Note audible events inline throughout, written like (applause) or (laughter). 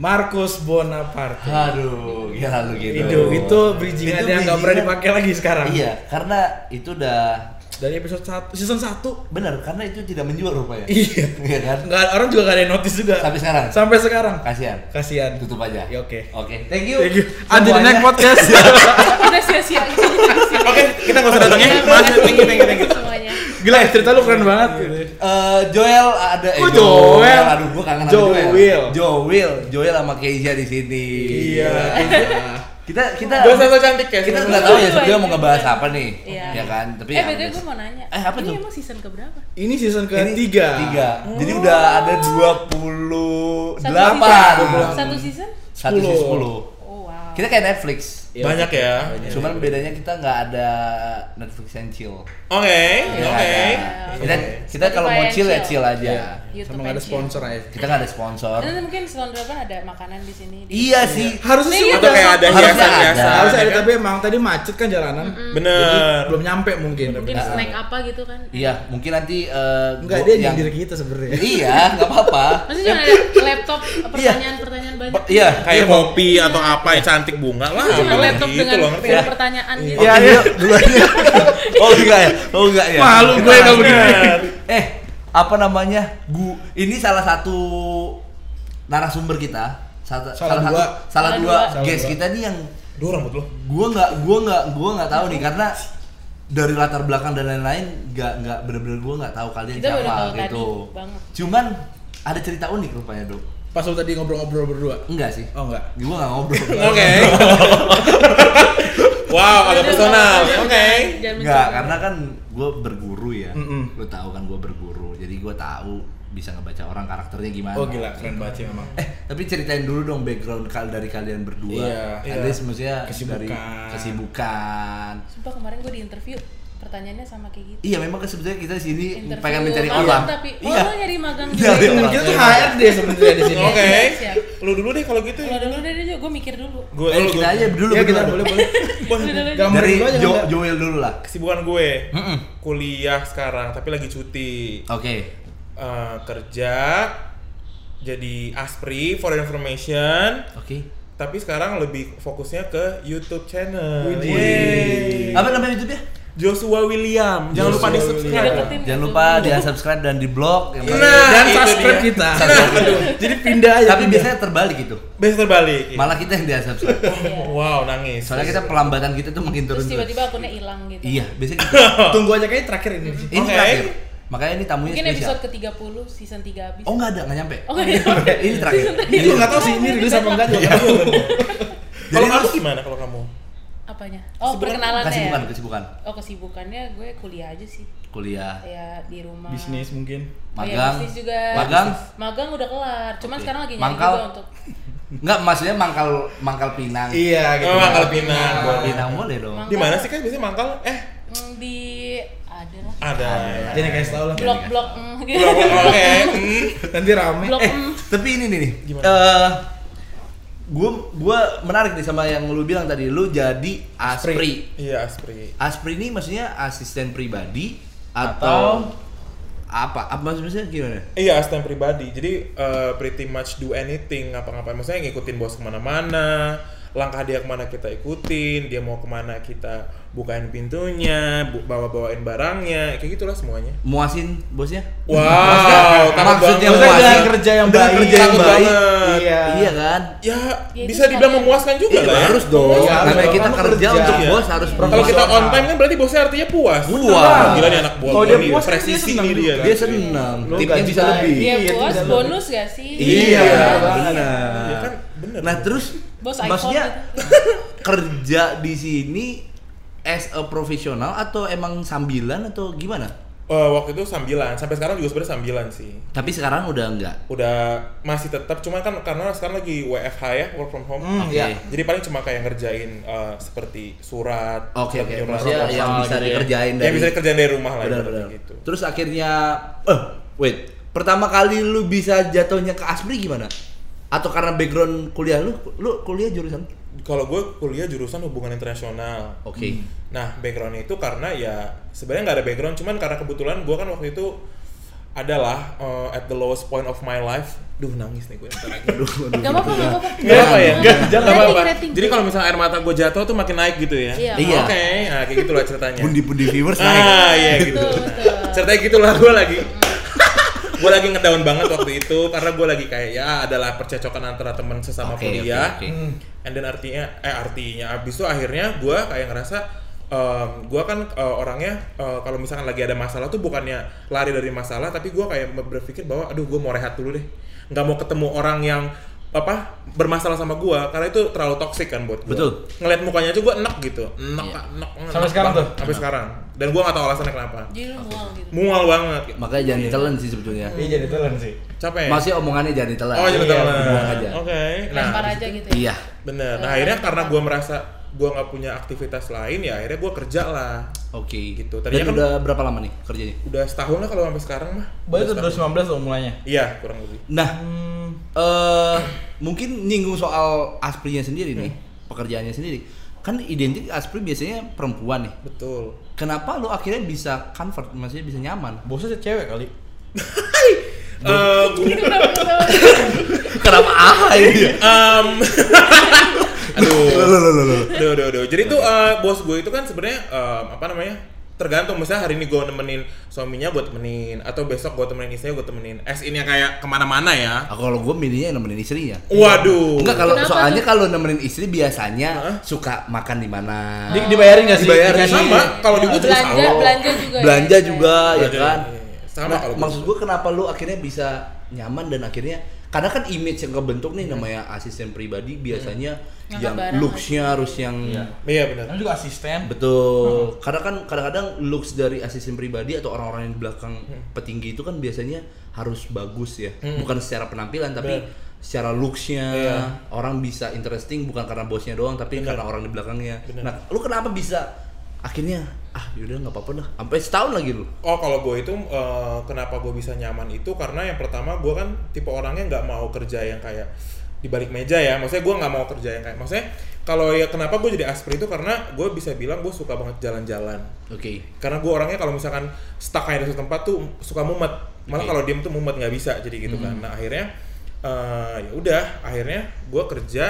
Marcus Bonaparte. Aduh, gila lu gitu. Itu itu bridgingan Itu yang nggak pernah dipakai lagi sekarang. Iya, karena itu udah Dari episode 1 season 1. benar karena itu tidak menjual rupanya. Iya. (laughs) Iya kan? Nggak orang juga gak ada yang notice juga. Sampai sekarang. Sampai sekarang. Kasihan. Kasihan. Tutup aja. Ya, oke. Oke. Thank you. Thank you. Until the next (laughs) podcast. Udah sia-sia. Oke, kita nggak usah datang ya. Thank you, thank you, thank you. Semuanya. Gila, cerita lu keren banget. Eh, Joel ada eh, Oh, Joel. Aduh, gua kangen sama Joel. Joel. Joel, Joel sama Keisha di sini. Iya. Kita kita Dua satu cantik ya. kita sebenarnya. nggak tahu ya Dua sebetulnya mau ngebahas apa nih. Iya. Ya kan? Tapi eh, ya, udah. gue mau nanya. Eh, apa ini tuh? emang season keberapa? Ini season Ini ketiga. Tiga. Jadi udah ada 28 Satu Delapan. Satu season? Satu sih Sepuluh. 10. Oh wow. Kita kayak Netflix. Iya, Banyak ya. banyak. Cuman bedanya kita nggak ada Netflix and chill. Oke, Nggak oke. ada. Kita kita kalau mau chill ya chill aja. Iya. YouTube Sama nggak ada sponsor aja. Kita nggak ada sponsor. Nanti mungkin season depan ada makanan di sini. di- Iya sih. Harusnya sih Iya, Atau kayak ada Harusnya hiasan-hiasan. ada. Harusnya ada ya kan? tapi emang tadi macet kan jalanan. Bener. Jadi belum nyampe mungkin. Mungkin Nah. snack apa gitu kan? Iya, mungkin nanti eh, Enggak gua dia yang- nyindir kita sebenarnya. Iya, nggak apa-apa. (laughs) Maksudnya cuma ada laptop pertanyaan-pertanyaan banyak. Iya, Kayak kopi atau apa yang cantik bunga lah. Itu cuma laptop gitu dengan ya? pertanyaan gitu. Iya, iya. ya. (laughs) Oh enggak ya? Oh enggak ya? Malu gue kalau begini. Eh, apa namanya? Gu ini salah satu narasumber kita. Salah, Salah salah dua. satu salah Salah dua dua. guest Salah kita nih yang Duh rambut lo. gua nggak gua nggak gua nggak tahu nih karena dari latar belakang dan lain-lain nggak nggak bener-bener gua nggak tahu kalian Kita siapa tahu gitu. Cuman ada cerita unik rupanya dok. Pas lu tadi ngobrol-ngobrol berdua. Enggak sih. Oh enggak. Gua nggak ngobrol. (laughs) Oke. (laughs) Wow, agak personal. Oke. Jangan Enggak, karena kan gue berguru ya. Mm-mm. Lu tahu kan gue berguru. Jadi gue tahu bisa ngebaca orang karakternya gimana. Oh gila, keren banget sih memang. Eh, tapi ceritain dulu dong background kal dari kalian berdua. Iya, At iya. maksudnya dari Kesibukan. kesibukan. Sumpah kemarin gue di interview pertanyaannya sama kayak gitu. Iya, memang kan sebetulnya kita di sini Interview pengen mencari magang orang. tapi oh iya. lo nyari magang juga. orang. Kita tuh HRD sebenarnya di sini. Oke. Lu dulu deh kalau gitu. Kalau dulu deh deh gue mikir dulu. Gue Eh, kita aja dulu Ya kita boleh boleh. Gambar Dari dulu aja Jo? Joel dulu lah. kesibukan gue kuliah sekarang tapi lagi cuti Oke. Eh, kerja jadi aspri for information Oke. tapi sekarang lebih fokusnya ke YouTube channel. Yeay. Apa namanya YouTube ya? Joshua William. Jangan lupa Joshua di subscribe. William. Jangan lupa di subscribe dan di blog. yang Nah, Dan subscribe dia. kita. Subscribe. (laughs) Jadi pindah aja. Tapi pindah. biasanya terbalik gitu. Biasa terbalik. Malah kita yang di subscribe. Wow, nangis. Soalnya kita pelambatan kita tuh makin turun Terus tiba-tiba akunnya hilang gitu. Iya, biasanya gitu. (laughs) tunggu aja kayak terakhir ini. Ini terakhir. Makanya ini tamunya Mungkin spesial. episode ke-30 season 3 habis. Oh enggak ada, enggak nyampe. Oh, nggak nyampe. ini terakhir. Itu nggak tahu sih ini rilis apa enggak juga. Kalau kamu gimana kalau kamu? Apanya? Oh, Kesibukan- perkenalannya Kesibukan, ya. kesibukan. Oh, kesibukannya gue kuliah aja sih. Kuliah, Ya di rumah. Bisnis mungkin. Oh, iya, magang. bisnis juga. Magang. Magang udah kelar. Cuman Oke. sekarang lagi nyari Mangkal. juga untuk (laughs) Enggak, maksudnya mangkal mangkal Pinang. Iya gitu. Oh, Mangkal Pinang. Mangkal Pinang boleh dong. Mangkal. Di mana sih kan biasanya mangkal? Eh, mm, di ada lah. ada. Jadi kasih tahu lah. Blok-blok mm, gitu. Oke. hmm. Nanti rame. Blok Eh, mm. tapi ini nih nih. Gimana? Eh gua gua menarik nih sama yang lu bilang tadi, lu jadi Aspri. aspri. Iya, aspri. Aspri ini maksudnya asisten pribadi Atau- atau, apa? Apa maksudnya gimana? Iya, asisten pribadi. Jadi uh, pretty much do anything, ngapa-ngapain. Maksudnya ngikutin bos ke mana-mana, langkah dia ke mana kita ikutin, dia mau ke mana kita bukain pintunya, bu- bawa-bawain barangnya, kayak gitulah semuanya. Muasin bosnya? Wow, Maksudnya- maksudnya muasin. dengan kerja yang Dengan baik. kerja yang baik. banget. Iya. Iya kan? Ya, Ya, bisa dibilang memuaskan juga Iya, lah ya. harus dong. Iya, Karena kita kerja Kerja. untuk Iya. bos harus Kalau kita on time kan berarti bosnya artinya puas. Puas. Wah, gila nih anak buah dia nih, puas, presisi dia nih dia. senang, tipnya gaji bisa lebih. Dia Iya, puas bonus gak sih? Iya, Iya. benar. Iya kan, bener. Nah, terus Bos iPhone maksudnya (laughs) kerja di sini as a profesional atau emang sambilan atau gimana? Eh, waktu itu sambilan, sampai sekarang juga sebenarnya sambilan sih. Tapi sekarang udah enggak. Udah masih tetap, cuman kan karena sekarang lagi WFH ya, work from home. Hmm, Oke. iya. Jadi paling cuma kayak ngerjain eh, seperti surat, Oke oke, penyurat maksudnya proposal yang bisa gitu ya. dikerjain dari Yang bisa dikerjain dari rumah lah Benar gitu. Terus akhirnya eh wait, pertama kali lu bisa jatuhnya ke Asbri gimana? Atau karena background kuliah lu, lu kuliah jurusan? Kalau gue kuliah jurusan hubungan internasional. Oke. Nah, backgroundnya itu karena ya sebenarnya nggak ada background, cuman karena kebetulan gue kan waktu itu adalah uh, at the lowest point of my life. Duh nangis nih gue ntar lagi. (laughs) Aduh, aduh. Gak apa-apa, gak apa-apa. Gak apa ya? Enggak, jangan. Gak apa-apa. Jadi kalau misalnya air mata gue jatuh tuh makin naik gitu ya? Iya. Iya. Oke, nah kayak gitu lah ceritanya. Pundi-pundi viewers naik. Ah iya gitu. Betul. Ceritanya gitulah gue lagi. Gue lagi ngedown banget waktu itu karena gue lagi kayak ya adalah percecokan antara teman sesama Oke, kuliah. oke, oke. And then artinya eh artinya abis itu akhirnya gue kayak ngerasa em, gue kan eh, orangnya eh, kalau misalkan lagi ada masalah tuh bukannya lari dari masalah tapi gue kayak berpikir bahwa aduh gue mau rehat dulu deh nggak mau ketemu orang yang apa bermasalah sama gue karena itu terlalu toksik kan buat gue Betul. ngeliat mukanya tuh gue enak gitu enak Iya. enak, enak Sampai sekarang tuh? sampai sekarang dan gue nggak tahu alasannya kenapa Jadi lu mual gitu. mual banget Makanya jangan ditelan sih sebetulnya. Iya jadi telan sih. capek Masih omongannya jangan ditelan. oh jadi Iya, telan. buang aja. oke nah Lempar aja gitu ya. Iya. bener nah akhirnya karena gue merasa gue nggak punya aktivitas lain ya akhirnya gue kerja lah Oke. Gitu. Tadinya kan- udah berapa lama nih kerjanya? udah setahun lah kalau sampai sekarang mah Udah setahun. 2019 tuh mulainya. iya kurang lebih Nah, Hmm. eh mungkin nyinggung soal Asprinya sendiri nih, pekerjaannya sendiri. Kan identik Aspri biasanya perempuan nih. betul Kenapa lu akhirnya bisa convert, maksudnya bisa nyaman? Bosnya cewek kali. Eh, gua- Kenapa (laughs) ah ini? em, (laughs) aduh Loh, loh, loh, loh. Aduh, aduh, aduh. Jadi tuh eh, bos gue itu kan sebenarnya em, apa namanya? Tergantung misalnya hari ini gue nemenin suaminya gue temenin atau besok gue temenin istrinya gue temenin. As in yang kayak ke mana-mana ya. Aku kalau gue milihnya yang nemenin istrinya. Waduh. Enggak kalau soalnya kalau nemenin istri biasanya Hah? suka makan di mana. Di, dibayarin gak sih? Dibayarin. Sama. Kalau di gue juga Belanja, sama. belanja juga. ya, belanja juga ya Belanja, kan. iya. Sama Nah, kalau maksud gue kenapa lu akhirnya bisa nyaman dan akhirnya karena kan image yang kebentuk nih namanya asisten pribadi biasanya Ngangkat yang looks-nya harus yang Iya. Iya benar. Juga asisten. betul. Karena kan kadang-kadang looks dari asisten pribadi atau orang-orang yang di belakang petinggi itu kan biasanya harus bagus ya. Bukan secara penampilan tapi Benar. secara looks-nya Iya. orang bisa interesting bukan karena bosnya doang tapi Benar. karena orang di belakangnya. Benar. Nah, lu kenapa bisa akhirnya ah yaudah nggak apa-apa dah sampai setahun lagi lu Oh kalau gue itu eh, kenapa gue bisa nyaman itu karena yang pertama gue kan tipe orangnya nggak mau kerja yang kayak di balik meja ya. Maksudnya gue nggak mau kerja yang kayak maksudnya kalau ya kenapa gue jadi aspri itu karena gue bisa bilang gue suka banget jalan-jalan. oke Karena gue orangnya kalau misalkan stuck kayak di satu tempat tuh suka mumet. Malah Oke. kalau diem tuh mumet nggak bisa jadi gitu kan. Nah akhirnya eh, ya udah akhirnya gue kerja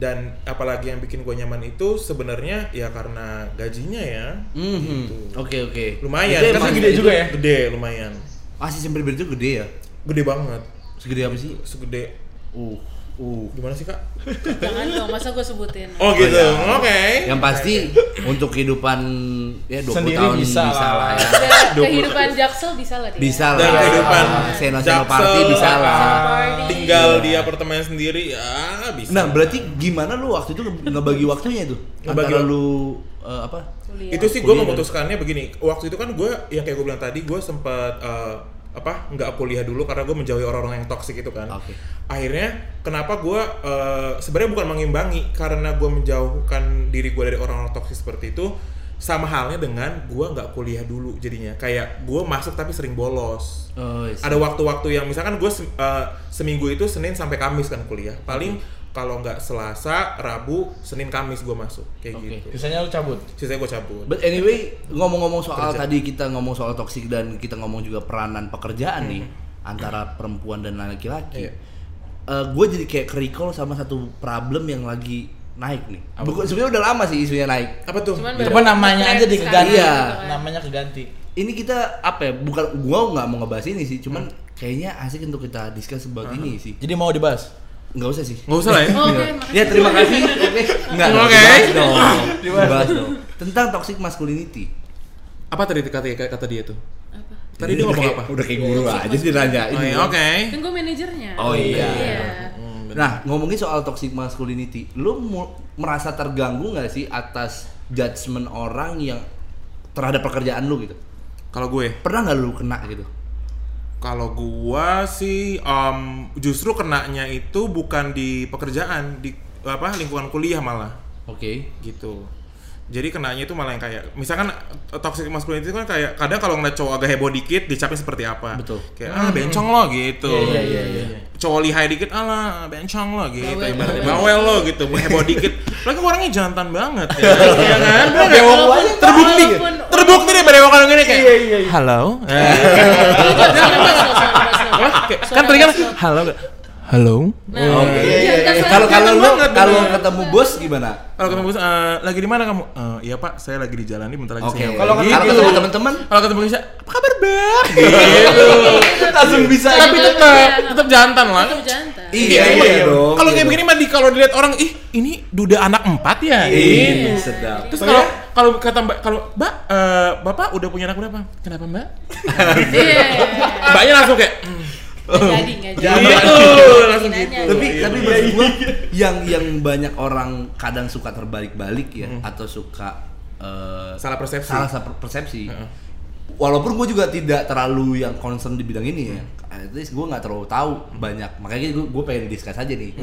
dan apalagi yang bikin gue nyaman itu sebenarnya ya karena gajinya ya. Mhm. Gitu. oke oke Lumayan Itu kan gede juga ya? Gede lumayan. asisten pribadi itu gede ya Gede banget. segede apa sih Segede uh uh gimana sih kak? Jangan dong, masa gue sebutin. Oh gitu. iya. Oke. yang pasti untuk kehidupan ya 20 Sendiri tahun bisa bisa, lah. lah ya kehidupan jaksel bisa lah dia. bisa Dan lah kehidupan seno seno Jaksel, party bisa lah Party. Tinggal di apartemen sendiri ya bisa. nah berarti gimana lu waktu itu ngebagi waktunya tuh Ngebagi antara lu eh, apa Kuliah. itu sih gue memutuskannya begini waktu itu kan gue yang kayak gue bilang tadi gue sempat eh, apa nggak kuliah dulu karena gue menjauhi orang-orang yang toksik itu kan. Oke. akhirnya kenapa gue eh, sebenarnya bukan mengimbangi karena gue menjauhkan diri gue dari orang-orang toksik seperti itu sama halnya dengan gue nggak kuliah dulu jadinya. Kayak gue masuk tapi sering bolos. Oh, ada waktu-waktu yang misalkan gue se- eh, seminggu itu Senin sampai Kamis kan kuliah. Paling kalau nggak Selasa Rabu Senin Kamis gue masuk kayak Oke. gitu Sisanya lu cabut. sisanya gue cabut But anyway, ngomong-ngomong soal Kerja. tadi kita ngomong soal toksik dan kita ngomong juga peranan pekerjaan nih Hmm. antara perempuan dan laki-laki. Iya. gue jadi kayak kerikol sama satu problem yang lagi naik nih. Bukan sebenarnya udah lama sih isunya naik. apa tuh Cuman Cuma namanya aja diganti. Iya. Namanya keganti. Ini kita apa ya? Bukan gua nggak mau ngebahas ini sih, cuman Hmm. kayaknya asik untuk kita discuss about ini sih. Jadi mau dibahas? Nggak usah sih. nggak usah lah ya Oh, Oke, Iya. makasih. Ya terima kasih. (laughs) Oke. Enggak. Oke. Dibahas dong. Dibahas. Dong. Tentang toxic masculinity. apa tadi kata kata dia tuh Apa? tadi dia ngomong apa Udah kayak guru aja sih nanyain. oh, iya, oke Kan gue manajernya. Oh, iya. Hmm, bener. Nah, ngomongin soal toxic masculinity, lu merasa terganggu nggak sih atas judgement orang yang terhadap pekerjaan lu gitu? kalau gue Pernah nggak lu kena gitu? Kalau gua sih em, justru kenanya itu bukan di pekerjaan di apa lingkungan kuliah malah Oke. gitu jadi kenanya itu malah yang kayak misalkan toxic masculinity itu kan kayak kadang kalau ngeliat cowok agak heboh dikit dicapin seperti apa Betul. kayak ah bencong lo gitu Iya, iya, iya, iya. cowok lihai dikit alah bencong lo gitu Bawel. lo gitu heboh dikit lagi orangnya jantan banget ya (laughs) iya kan? Bewok aja terbukti terbukti bukti nih berewokan gini kayak. Iya, iya, iya. Halo. (laughs) Kan tadi kan halo. Halo. Nah, Oke. iya, iya, iya. Kalau kalau lu kalau ketemu bos gimana? Kalau ketemu bos, eh, lagi di mana kamu? "Eh, iya pak, saya lagi di jalan nih, bentar lagi Oke. saya. Kalau nyampe." Kalau gitu. ketemu teman-teman Kalau ketemu Kisha, apa kabar beb? Gitu. langsung bisa Tapi Iya, tetap, iya. tetap jantan lah. Tetap jantan. Iya, Iya, iya dong. Kalau kayak Iya begini mah di kalau dilihat orang, ih ini duda anak empat ya. Ini. Ih, sedap. Terus kalau kalau kata mbak, kalau mbak, eh, bapak udah punya anak berapa? Kenapa mbak? (laughs) Iya. Mbaknya langsung kayak, "Hmm, jadi, nggak jadi. Jangan. Gitu, langsung nanya. gitu. tapi Iya, tapi iya. maksud gua (laughs) yang yang banyak orang kadang suka terbalik-balik ya atau suka eh, Salah persepsi. salah sa- persepsi walaupun gue juga tidak terlalu yang concern di bidang ini ya at least gue nggak terlalu tahu banyak makanya gue gue pengen discuss aja nih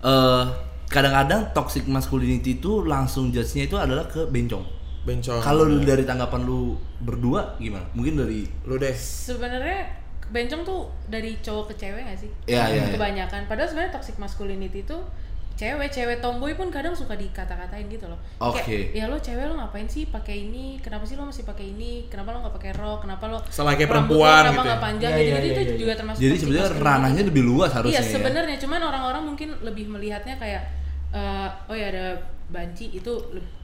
Eh, kadang-kadang toxic masculinity itu langsung judge-nya itu adalah ke bencong bencong. kalau dari tanggapan lu berdua gimana mungkin dari lu deh. Sebenarnya bencong tuh dari cowok ke cewek gak sih? Iya, iya, iya. Kebanyakan. Padahal sebenarnya toxic masculinity itu cewek, cewek tomboy pun kadang suka dikata-katain gitu loh. Oke. Kayak, ya lo cewek lo ngapain sih pakai ini? Kenapa sih lo masih pakai ini? Kenapa lo nggak pakai rok? Kenapa lo Sama kayak perempuan kenapa gitu ya? nggak panjang? Iya, Jadi iya, jadi iya, itu iya. juga termasuk jadi sebenarnya ranahnya lebih luas harusnya Iya ya. sebenarnya, cuman orang-orang mungkin lebih melihatnya kayak eh, oh ya ada banci itu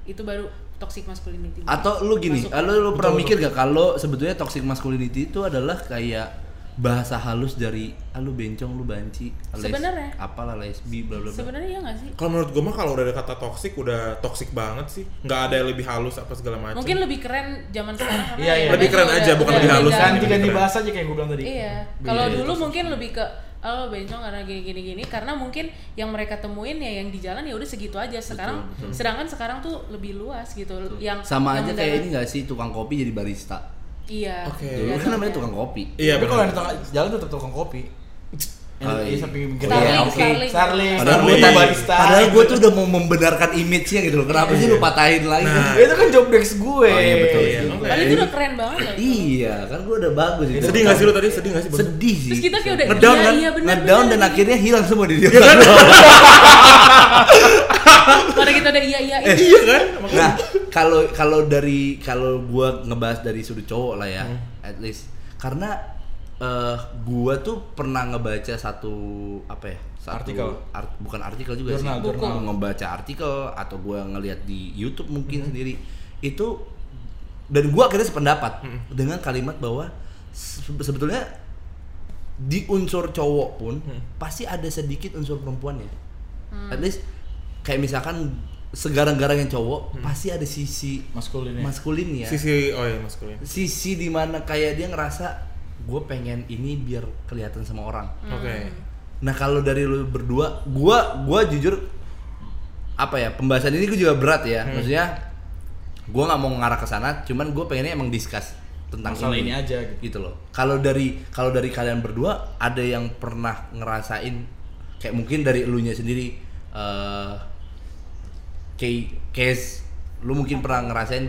itu baru toxic masculinity. Atau lu gini, Masuk. lu, lu pernah mikir gak kalau sebetulnya toxic masculinity itu adalah kayak bahasa halus dari ah, lu bencong, lu banci, Sebenarnya. apalah lesbi bla bla bla. Sebenarnya iya nggak sih? Kalau menurut gue mah kalau udah ada kata toxic udah toxic banget sih. Nggak ada yang lebih halus apa segala macam. Mungkin lebih keren zaman sekarang karena Iya, iya. ya Lebih keren aja, bukan udah lebih halus. beda. Ganti-ganti bahasa aja kayak gue bilang tadi. Iya. Kalau dulu mungkin lebih ke oh bencong karena gini gini gini karena mungkin yang mereka temuin ya yang di jalan ya udah segitu aja sekarang sedangkan sekarang tuh lebih luas gitu yang Sama yang aja kayak ini gak sih tukang kopi jadi barista. Iya Oke. Dulu Iya, kan namanya iya. tukang kopi. Iya, Tapi kalau yang di tengah jalan tetap tukang kopi. Yang Oh, di iya. samping pinggir Starling, oke. Padahal gue Starling. barista. padahal gue tuh udah mau membenarkan image-nya gitu loh. Kenapa sih lu patahin lagi? Nah. Ya, itu kan job desk gue. Oh, iya, betul, iya. iya. Oke. Padahal itu udah keren banget loh. Iya, kan gue udah bagus itu. Sedih nggak sih lu tadi? Sedih nggak sih? Sedih sih. terus kita kayak udah Ngedown iya, kan? iya Ngedown dan akhirnya hilang semua di dia. pada kita udah iya iya iya Iya kan? Nah, kalau kalau dari kalau gua ngebahas dari sudut cowok lah ya, at least karena eh gua tuh pernah ngebaca satu apa ya? Satu Artikel. art- bukan artikel juga Jurnal, sih. jurnal. Gua ngebaca artikel atau gua ngeliat di YouTube mungkin sendiri. Itu dan gua akhirnya sependapat dengan kalimat bahwa se- sebetulnya di unsur cowok pun pasti ada sedikit unsur perempuannya. At least kayak misalkan segarang-garangnya cowok pasti ada sisi Maskulin ya. maskulin ya. Sisi oh ya maskulin. Sisi di mana kayak dia ngerasa gue pengen ini biar kelihatan sama orang. Oke. Nah kalau dari lu berdua, gua gua jujur apa ya pembahasan ini gue juga berat ya. Maksudnya gua nggak mau ngarah ke sana, cuman gue pengennya emang discuss tentang Masalah ini. ini aja gitu. gitu loh. Kalau dari kalau dari kalian berdua ada yang pernah ngerasain kayak mungkin dari elunya sendiri eh kayak case lu mungkin pernah ngerasain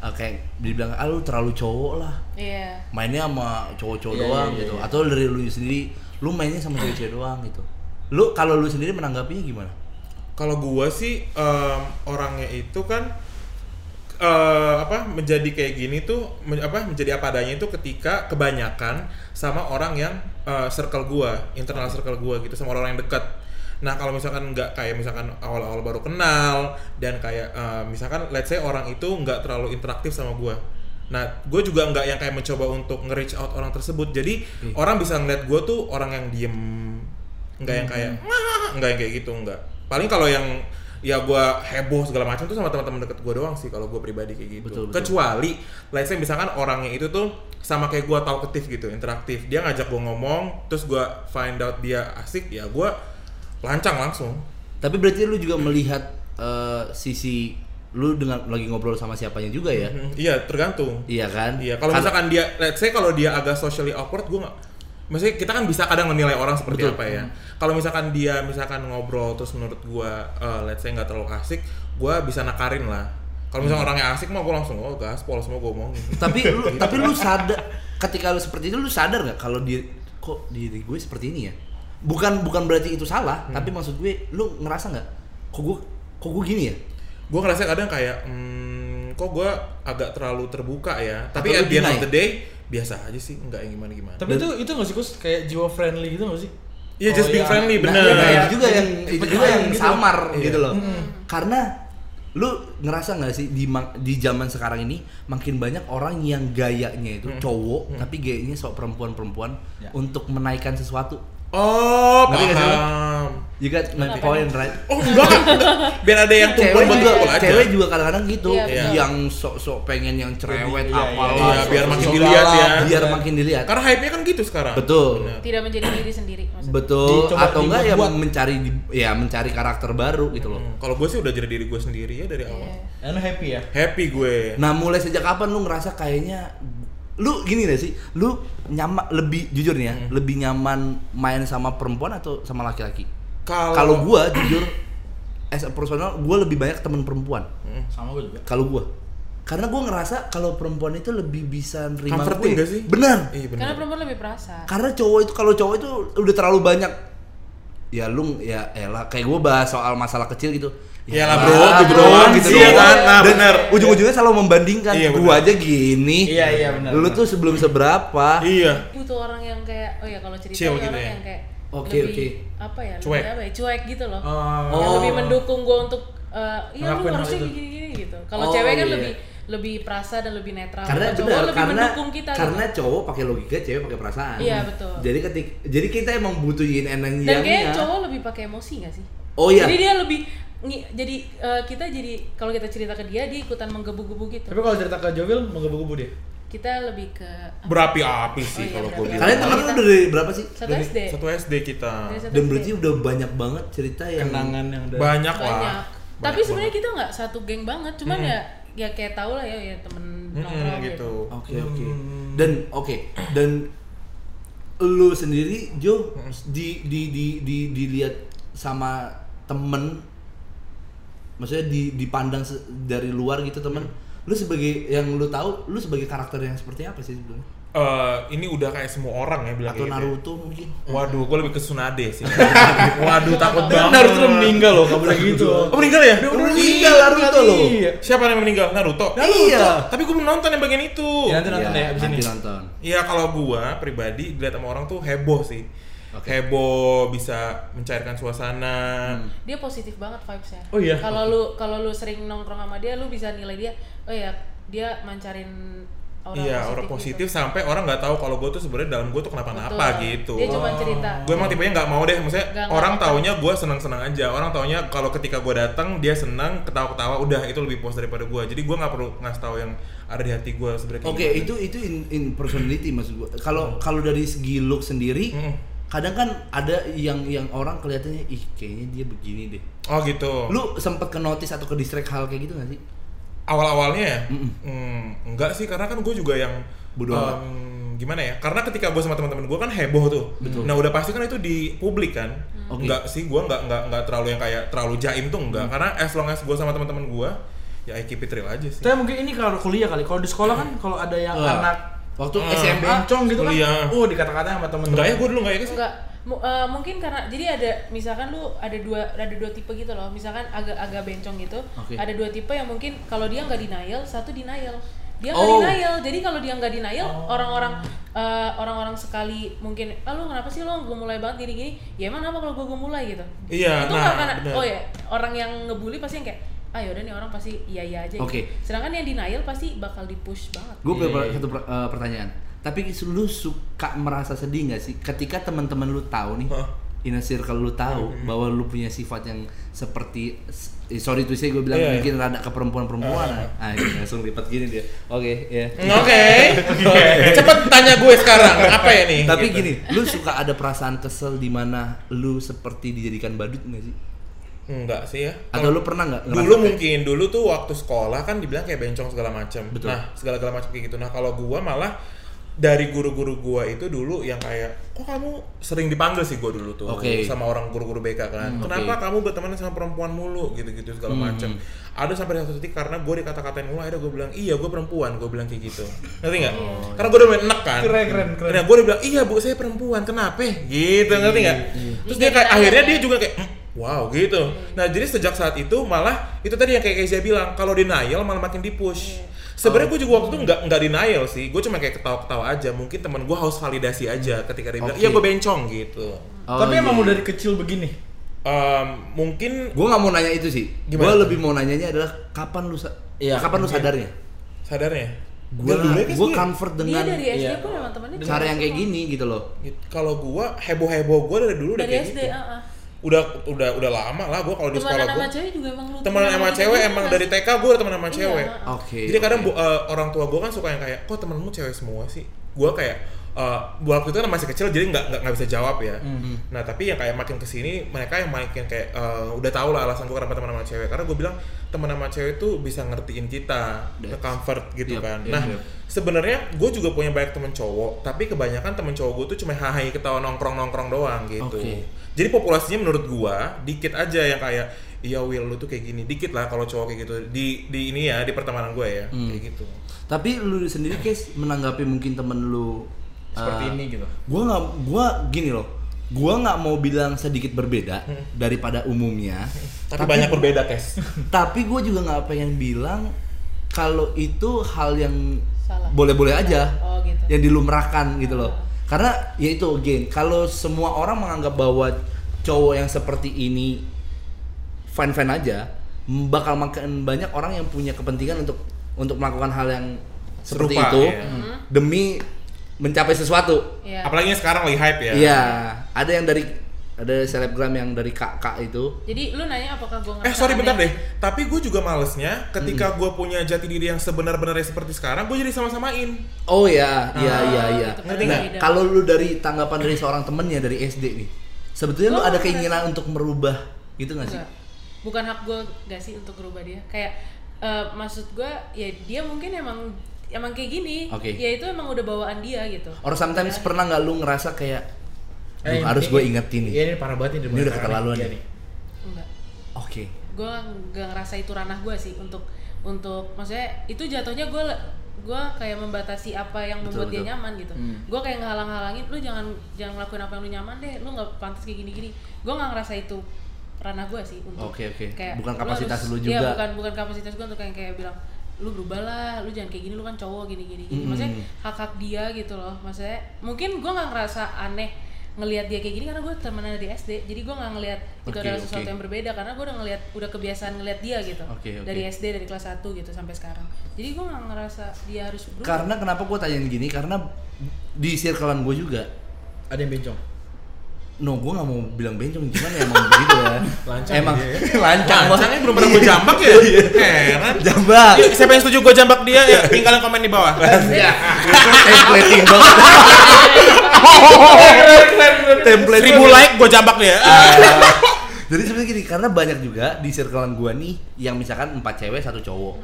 eh, kayak dibilang ah lu terlalu cowok lah. Iya. Mainnya sama cowok-cowok Iya, doang iya, gitu. iya. atau dari lu sendiri lu mainnya sama cewek-cewek doang gitu. Lu kalau lu sendiri menanggapinya gimana? Kalau gua sih em, orangnya itu kan eh, apa menjadi kayak gini tuh men- apa menjadi apa adanya itu ketika kebanyakan sama orang yang eh, circle gua, internal circle gua gitu sama orang yang dekat. Nah kalau misalkan nggak kayak misalkan awal-awal baru kenal dan kayak eh, misalkan let's say orang itu nggak terlalu interaktif sama gua. Nah, gue juga nggak yang kayak mencoba untuk nge-reach out orang tersebut. Jadi orang bisa ngeliat gue tuh orang yang diem, nggak yang kayak "Wah," nggak yang kayak gitu, nggak. Paling kalau yang ya gue heboh segala macam tuh sama teman-teman deket gue doang sih kalau gue pribadi kayak gitu. Betul, betul. Kecuali, let's say misalkan orangnya itu tuh sama kayak gue talkative gitu, interaktif. Dia ngajak gue ngomong, terus gue find out dia asik, ya gue lancang langsung. tapi berarti lu juga melihat eh, sisi lu dengan lagi ngobrol sama siapanya juga ya Hmm, Iya, tergantung. iya kan Iya, kalau Kan- misalkan dia, let's say kalau dia agak socially awkward, gue nggak, maksudnya kita kan bisa kadang menilai orang seperti Betul. apa ya. Kalau misalkan dia misalkan ngobrol terus menurut gue, eh, let's say nggak terlalu asik, gue bisa nakarin lah. Kalau misalkan orangnya asik mah gue langsung oh gaspol semua gue omongin. (laughs) tapi lu tapi lu sadar ketika lu seperti itu lu sadar nggak kalau diri kok diri gue seperti ini ya bukan bukan berarti itu salah tapi maksud gue lu ngerasa nggak kok gue kok gue gini ya gue ngerasa kadang kayak hmm, kok gue agak terlalu terbuka ya Atau tapi at the end of the day biasa aja sih nggak yang gimana gimana Tapi itu itu nggak sih Kus kayak jiwa friendly gitu nggak sih? Iya, just being friendly, Nah, bener. nah, itu juga yang itu juga yang gitu. samar Iya. gitu loh. Karena lu ngerasa nggak sih di di zaman sekarang ini makin banyak orang yang gayanya itu cowok tapi gayanya sok perempuan-perempuan Ya. untuk menaikkan sesuatu. Oh Ngerti paham You got my point, right? oh enggak enggak. (laughs) biar ada yang tumpuan juga, betul aja cewek juga kadang-kadang gitu, Iya, betul. yang sok-sok pengen yang cerewet Iya, apalah, iya, biar sok-sok makin dilihat ya. biar makin dilihat. karena hype nya kan gitu sekarang Betul. Tidak menjadi diri sendiri maksudnya. Betul, Dicoba atau enggak ya mencari ya mencari karakter baru gitu loh. Hmm, kalau gue sih udah jadi diri gue sendiri ya dari awal Iya. Anu happy ya. happy gue Nah, mulai sejak kapan lu ngerasa kayaknya lu gini gak sih? Lu nyaman lebih jujur nih ya, Hmm. lebih nyaman main sama perempuan atau sama laki-laki? kalau Kalau gua jujur as a personal gua lebih banyak temen perempuan. Hmm. Sama gue juga. Kalau gua karena gua ngerasa kalau perempuan itu lebih bisa nerima Comforting gue. gak sih? Benar. iya bener. Karena perempuan lebih perasa. Karena cowok itu kalau cowok itu udah terlalu banyak ya lu ya elah kayak gua bahas soal masalah kecil gitu. Iyalah, elah, bro, gitu bro, doang, gitu iya doang. kan? Nah, Dan bener. Ujung-ujungnya selalu membandingkan. Iya, gua bener. aja gini. Iya, iya, benar, Lu tuh sebelum seberapa? iya butuh orang yang kayak oh ya kalau cerita ya gitu orang ya. yang kayak Oke, lebih oke. apa ya Cuek. lebih apa ya cuek gitu loh Oh. yang lebih mendukung gue untuk eh iya lu harusnya itu. gini gini gitu kalau Oh, cewek kan iya. lebih lebih perasa dan lebih netral karena cowok benar lebih karena mendukung kita karena gitu. cowok pakai logika cewek pakai perasaan Iya, betul. jadi ketik jadi kita emang butuh yin and yang dan yangnya. cowok lebih pakai emosi gak sih oh iya jadi dia lebih jadi eh, kita jadi kalau kita cerita ke dia dia ikutan menggebu-gebu gitu. Tapi kalau cerita ke Jovil menggebu-gebu dia. kita lebih ke berapi-api Oh sih iya, kalau gue bilang. Kalian teman lu dari berapa sih? satu Dari SD satu SD kita. Dari satu dan SD. berarti udah banyak banget cerita yang Kenangan yang udah banyak, banyak. lah tapi Banyak sebenarnya kita nggak satu geng banget cuman Hmm. ya ya kayak tau lah ya ya temen nongkrong Mm-mm, gitu. gitu. Oke oke. Dan oke. Dan lu sendiri Jo di di di di dilihat sama temen maksudnya di dipandang se- dari luar gitu temen lu sebagai yang lu tahu lu sebagai karakter yang seperti apa sih sebetulnya Eh, ini udah kayak semua orang ya bilang atau gitu ya. Naruto mungkin Waduh, gue lebih ke Tsunade sih. (laughs) Waduh, takut banget. Naruto udah meninggal loh, kamu udah gitu. Oh, meninggal ya? udah meninggal Naruto loh Iya. Siapa yang meninggal? Naruto. iya Tapi gue belum nonton yang bagian itu. Ya, nanti nonton ya abis ini. nanti nonton Iya, kalau gua pribadi dilihat sama orang tuh heboh sih. Oke. Heboh bisa mencairkan suasana. dia positif banget vibesnya Oh iya? kalau lu kalau lu sering nongkrong sama dia lu bisa nilai dia oh ya dia mancarin aura iya, positif orang gitu. positif sampai orang nggak tahu kalau gue tuh sebenarnya dalam gue tuh kenapa-napa Betul. gitu. dia cuma cerita gue emang tipenya nggak mau deh maksudnya Nggak- orang taunya gue senang-senang aja orang taunya kalau ketika gue datang dia senang ketawa-ketawa udah itu lebih puas daripada gue jadi gue nggak perlu ngasih tahu yang ada di hati gue sebenarnya Oke, gimana. itu itu in, in personality maksud gua. Kalau kalau dari segi look sendiri, Mm. Kadang kan ada yang yang orang kelihatannya ih kayaknya dia begini deh. oh gitu Lu sempet ke notice atau ke distract hal kayak gitu gak sih? awal-awalnya ya Mm-mm. Hmm, enggak sih karena kan gue juga yang Bodo em, gimana ya karena ketika gue sama teman-teman gue kan heboh tuh nah udah pasti kan itu di publik kan Oke. enggak sih gue enggak enggak enggak terlalu yang kayak terlalu jaim tuh enggak karena as long as gue sama teman-teman gue ya I keep it real aja sih Tapi mungkin ini kalau kuliah kali. Kalau di sekolah kan kalau ada yang Wah. anak Waktu Ah. SMA bencong gitu kan, Kuliah. oh dikata-katain sama temen. Enggak ya gue dulu enggak ya sih enggak. Mu- eh, mungkin karena jadi ada misalkan lu ada dua ada dua tipe gitu loh. Misalkan agak-agak bencong gitu. Oke. ada dua tipe yang mungkin kalau dia nggak denial satu denial. Dia nggak Oh. denial. Jadi kalau dia nggak denial orang-orang eh, orang-orang sekali mungkin ah lu kenapa sih lo gue mulai banget gini-gini. Ya emang apa kalau gue gue mulai gitu? Iya, itu nah, karena oh ya orang yang ngebully pasti yang kayak ah yaudah nih orang pasti iya iya aja gitu. Oke. sedangkan yang denial pasti bakal di push banget gue Iya, punya iya. satu per- eh, pertanyaan. Tapi lu suka merasa sedih gak sih ketika teman-teman lu tahu nih, Hah? inner circle lu tahu bahwa lu punya sifat yang seperti eh, sorry tuh saya gue bilang Iya, iya. mungkin rada ke perempuan-perempuan. ah, ini langsung lipat gini dia. Oke, ya. oke cepet tanya gue sekarang apa ya nih Tapi Gitu. gini, lu suka ada perasaan kesel di mana lu seperti dijadikan badut gak sih? Enggak sih ya. Atau lu pernah nggak ngerasa dulu kayak- mungkin dulu tuh waktu sekolah kan dibilang kayak bencong segala macam Betul. nah segala segala macam kayak gitu. Nah kalau gua malah dari guru-guru gua itu dulu yang kayak kok kamu sering dipanggil sih gua dulu tuh Oke. sama orang guru-guru BK kan? Hmm, kenapa oke. kamu berteman sama perempuan mulu? Gitu-gitu segala Hmm. macam ada sampai satu titik karena gue dikata-katain mulu akhirnya gue bilang iya gue perempuan. Gue bilang kayak gitu. Ngerti nggak? Karena gue udah main enek kan. Keren, keren, keren. Nah, gue udah bilang iya bu saya perempuan. Kenapa? Gitu ngerti nggak? Terus dia kayak akhirnya dia juga kayak "Hmm, Wow gitu. Nah jadi sejak saat itu malah itu tadi yang kayak Kezia bilang kalau denial malah makin dipush. Sebenarnya gue juga waktu itu nggak nggak denial sih, gue cuma kayak ketawa-ketawa aja. Mungkin teman gue haus validasi aja ketika dia bilang, Oke. iya gue bencong gitu. Oh, Tapi emang iya. udah dari kecil begini. Em, mungkin Gue nggak mau nanya itu sih. Gue lebih mau nanyanya adalah kapan lu Iya, kapan lu sadarnya? sadarnya. Gue dulu ya, gue dia- comfort dia dengan dari SD iya. pun emang temennya cara yang kayak gini gitu loh. Gitu. Kalau gua heboh-heboh gua dari dulu udah dari kayak SD gitu. ah, ah. Udah udah udah lama lah gua kalau di sekolah gua. sama cewek juga emang lu Temenan sama cewek emang dari TK gua udah temenan sama Iya, cewek. Oke. Jadi kadang bu- eh, orang tua gue kan suka yang kayak, kok temenmu cewek semua sih? Gue kayak, eh waktu itu kan masih kecil jadi nggak nggak nggak bisa jawab ya. Nah tapi yang kayak makin ke sini mereka yang makin kayak eh, udah tau lah alasan gue kenapa teman sama cewek. Karena gue bilang teman sama cewek itu bisa ngertiin kita, That's- nge-comfort gitu Yep, kan. yep, nah yep. sebenarnya gue juga punya banyak temen cowok, tapi kebanyakan temen cowok gue tuh cuma hahaha ketawa nongkrong nongkrong doang gitu. Oke. Jadi populasinya menurut gua dikit aja yang kayak iya Will lu tuh kayak gini dikit lah kalau cowok kayak gitu di di ini ya di pertemanan gue ya Hmm. kayak gitu. Tapi lu sendiri Kes menanggapi mungkin temen lu Seperti eh, ini gitu. Gua nggak, gua gini loh. Gua nggak mau bilang sedikit berbeda daripada umumnya. Tapi, banyak berbeda, Kes. (laughs) Tapi gue juga nggak pengen bilang kalau itu hal yang Salah. boleh-boleh aja, Oh gitu. yang dilumrahkan gitu loh. Karena ya itu again, kalau semua orang menganggap bahwa cowok yang seperti ini fine-fine aja, m- bakal makin banyak orang yang punya kepentingan untuk untuk melakukan hal yang seperti Serupa, itu ya. demi mencapai sesuatu. Iya. Apalagi sekarang lagi hype ya. Iya, ada yang dari ada selebgram yang dari kakak itu. Jadi lu nanya apakah gua ngerasa Eh sorry bentar deh, tapi gue juga malesnya ketika gue punya jati diri yang sebenar-benarnya seperti sekarang, gue jadi sama-samain. Oh ya, iya Ah, iya iya. gitu, Ngerti Nah, kalau lu dari tanggapan dari seorang temennya dari SD nih, sebetulnya lu Gua ada ngerasa- keinginan untuk merubah gitu nggak sih? Enggak. Bukan hak gue gak sih untuk rubah dia. Kayak eh, maksud gue ya dia mungkin emang emang kayak gini. Oke. Ya itu emang udah bawaan dia gitu. Or sometimes Ya. pernah nggak lu ngerasa kayak Eh, "Duh, harus ini- gue ingetin nih. Iya ini parah banget nih. Ini udah keterlaluan Iya nih. Enggak. Oke. Gue gak ngerasa itu ranah gue sih untuk untuk maksudnya itu jatuhnya gue gue kayak membatasi apa yang Betul, membuat dia betul. nyaman gitu. Hmm. Gue kayak ngehalang-halangin lu jangan jangan ngelakuin apa yang lu nyaman deh. Lu nggak pantas kayak gini-gini. Gue nggak ngerasa itu ranah gue sih untuk Oke, oke. kayak Bukan lu kapasitas harus- lu Iya, juga. bukan bukan kapasitas gue untuk kayak kayak bilang lu berubah lah, lu jangan kayak gini, lu kan cowok gini gini. Maksudnya hak hak dia gitu loh. Maksudnya mungkin gue nggak ngerasa aneh ngelihat dia kayak gini karena gue temenan dari SD jadi gue nggak ngelihat itu Oke, adalah sesuatu oke. yang berbeda karena gue udah ngelihat udah kebiasaan ngelihat dia gitu Oke, oke. dari SD dari kelas 1 gitu sampai sekarang jadi gue nggak ngerasa dia harus berubah Karena kenapa gue tanyain gini? Karena di circlean gue juga, Ada yang bencong. no gue nggak mau bilang bencong, cuman ya emang begitu ya. (laughs) Lancang emang dia (laughs) lancang. Lancangnya belum pernah gue jambak ya? (laughs) Heran. Jambak. Yuk, siapa yang setuju gue jambak dia ya tinggalin komen di bawah. Itu templating banget. Template Seribu like gue jambak dia. (laughs) Jadi sebenarnya gini, karena banyak juga di circlean gua nih yang misalkan empat cewek satu cowok.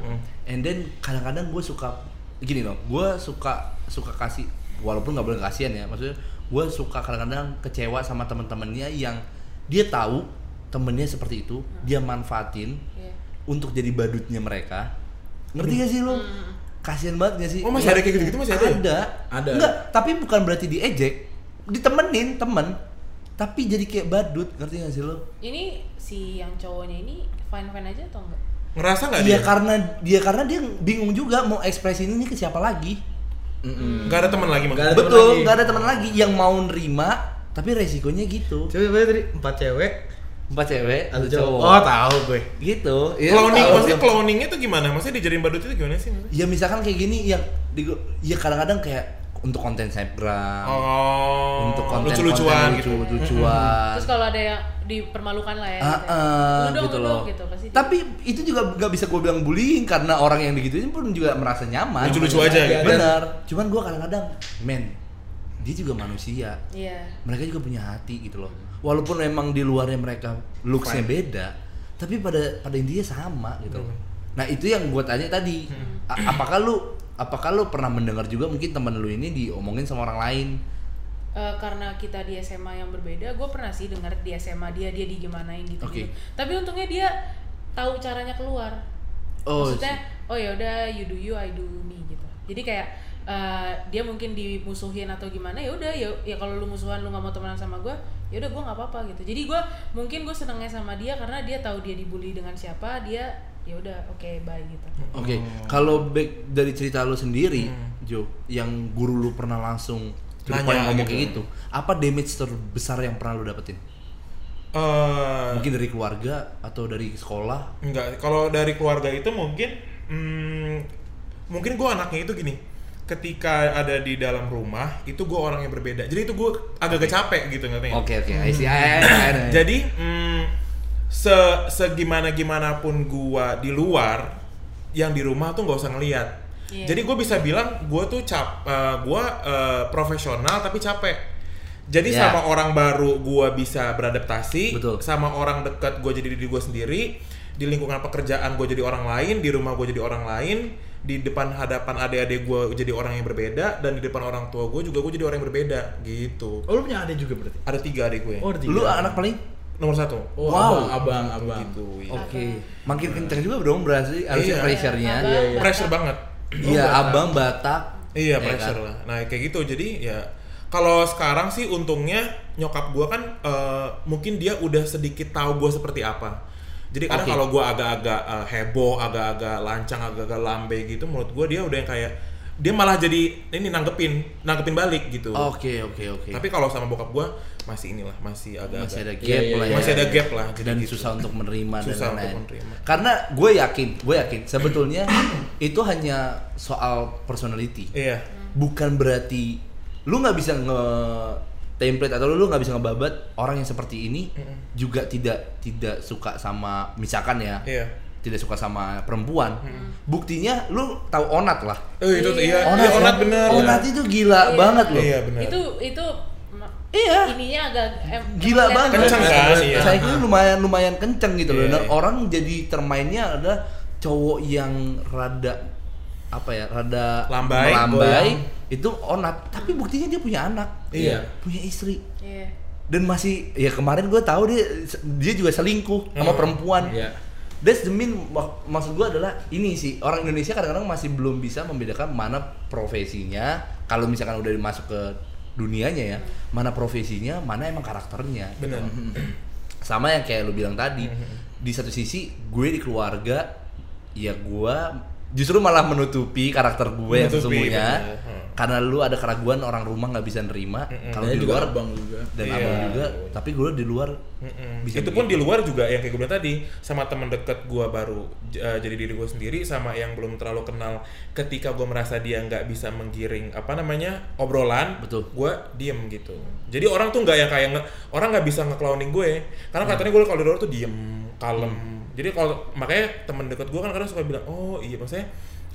And then kadang-kadang gue suka gini loh, gue suka suka kasih walaupun nggak boleh kasihan ya, maksudnya gue suka kadang-kadang kecewa sama temen-temennya yang dia tahu temennya seperti itu, dia manfaatin Iya. untuk jadi badutnya mereka. Ngerti gak sih lo? Kasihan banget gak sih? Oh, masih ada kayak gitu-gitu masih ada ya? Ada. Ada. Enggak, tapi bukan berarti diejek. Ditemenin temen. Tapi jadi kayak badut, ngerti gak sih lo? ini si yang cowoknya ini fine fine aja atau enggak Ngerasa nggak Iya dia? karena dia karena dia bingung juga mau ekspresi ini ke siapa lagi. Gak ada teman lagi temen Betul, lagi. nggak ada teman lagi yang mau nerima, tapi resikonya gitu. Coba berarti tadi empat cewek, Empat cewek, satu cowok. cowok. Oh tahu gue. Gitu. Iya, Cloning, tahu. maksudnya cloningnya tuh gimana? Maksudnya dijadiin badut itu gimana sih? maksudnya? Ya misalkan kayak gini yang di, ya kadang-kadang kayak untuk konten snapgram, Oh, untuk konten lucu-lucuan lucu, gitu. lucuan. terus kalau ada yang dipermalukan lah ya Ah, gitu. ah, lu dong gitu loh. dong gitu pasti dia- Tapi itu juga nggak bisa gue bilang bullying karena orang yang digituin pun juga merasa nyaman. Lucu-lucu aja gitu. Benar. Cuman gue kadang-kadang, men, dia juga manusia. iya Mereka juga punya hati gitu loh. Walaupun memang di luarnya mereka looksnya beda, tapi pada pada intinya sama gitu. loh. Nah itu yang gue tanya tadi. A- apakah lu apakah lu pernah mendengar juga mungkin temen lu ini diomongin sama orang lain? Eh, karena kita di SMA yang berbeda, gue pernah sih dengar di SMA dia dia digimanain gitu, Oke. gitu. Tapi untungnya dia tahu caranya keluar. Oh, Maksudnya, oh ya udah you do you, I do me gitu. Jadi kayak eh, dia mungkin dimusuhin atau gimana ya udah ya ya kalau lu musuhan lu nggak mau temenan sama gue, ya udah gue nggak apa-apa gitu jadi gue mungkin gue senengnya sama dia karena dia tahu dia dibully dengan siapa dia ya udah oke bye gitu Oke, kalau back dari cerita lu sendiri, Jo, yang guru lu pernah langsung Nanya point ngomong gitu. kayak gitu, apa damage terbesar yang pernah lu dapetin? Eh, Mungkin dari keluarga atau dari sekolah? Enggak, kalau dari keluarga itu mungkin hmm, mungkin gue anaknya itu gini. Ketika ada di dalam rumah, itu gue orang yang berbeda. Jadi itu gue agak-agak capek gitu ngerti nggak? Oke oke, I see. I- I- I- I- Jadi hmm, se segimana gimana pun gua di luar, yang di rumah tuh nggak usah ngelihat. Iya. Jadi gue bisa bilang gue tuh cap, eh, gua eh, profesional tapi capek. Jadi Ya. sama orang baru gua bisa beradaptasi, Betul. sama orang dekat gue jadi diri gue sendiri, di lingkungan pekerjaan gue jadi orang lain, di rumah gue jadi orang lain, di depan hadapan adik-adik gue jadi orang yang berbeda, dan di depan orang tua gue juga gue jadi orang yang berbeda gitu. Oh lu punya adik juga berarti? Ada tiga adik gue. Oh ada tiga. lu anak paling? Nomor satu. Oh, Wow. abang, abang, abang. Gitu. iya. Oke, makin kencang juga dong berarti harusnya Iya. pressure-nya. Iya, iya. Pressure banget. Iya, abang Batak. Iya, ya pressure kan? lah. Nah, kayak gitu. Jadi ya kalau sekarang sih untungnya nyokap gua kan eh, mungkin dia udah sedikit tahu gua seperti apa. Jadi kadang Oke. kalau gua agak-agak eh, heboh, agak-agak lancang, agak-agak lambe gitu, menurut gua dia udah yang kayak dia malah jadi ini nanggepin, nanggepin balik gitu. Oke oke oke. Tapi kalau sama bokap gua masih inilah, masih agak masih ada gap Iya, iya, lah ya. masih ada gap lah. Jadi dan gitu. susah untuk menerima Susah dan untuk lain-lain. menerima. Karena gue yakin, gue yakin sebetulnya itu hanya soal personality. Iya. Bukan berarti lu nggak bisa nge template atau lu nggak bisa ngebabat orang yang seperti ini juga tidak tidak suka sama misalkan ya Iya. Tidak suka sama perempuan buktinya lu tahu onat lah Eh itu tuh, iya, Iya. iya, onat bener. onat itu gila Iya. banget loh Iya, bener. itu itu Iya. ininya agak em, gila banget Kenceng kan, iya. saya kira lumayan lumayan kenceng gitu loh Iya, dan iya. orang jadi termainnya adalah cowok yang rada apa ya rada Lambai, melambai goyang. itu onat tapi buktinya dia punya anak Iya. punya istri Iya. dan masih ya kemarin gue tahu dia dia juga selingkuh sama Hmm. perempuan Iya. That's the mean mak- maksud gue adalah ini sih orang Indonesia kadang-kadang masih belum bisa membedakan mana profesinya kalau misalkan udah masuk ke dunianya ya mana profesinya mana emang karakternya Bener. (clears throat) sama yang kayak lu bilang tadi di satu sisi gue di keluarga ya gue justru malah menutupi karakter gue yang Menutupi, sesungguhnya bener. Hmm. Karena lu ada keraguan orang rumah nggak bisa nerima kalau Saya di juga luar abang juga. dan Iya. abang juga tapi gue di luar Mm-mm. bisa itu pun di luar juga yang kayak gue bilang tadi sama teman deket gue baru eh, jadi diri gue sendiri sama yang belum terlalu kenal ketika gue merasa dia nggak bisa menggiring apa namanya obrolan Betul. gue diem gitu jadi orang tuh nggak yang kayak nge- orang nggak bisa nge-clowning gue karena katanya gue kalau di luar tuh diem kalem jadi kalau makanya teman deket gue kan kadang suka bilang oh iya maksudnya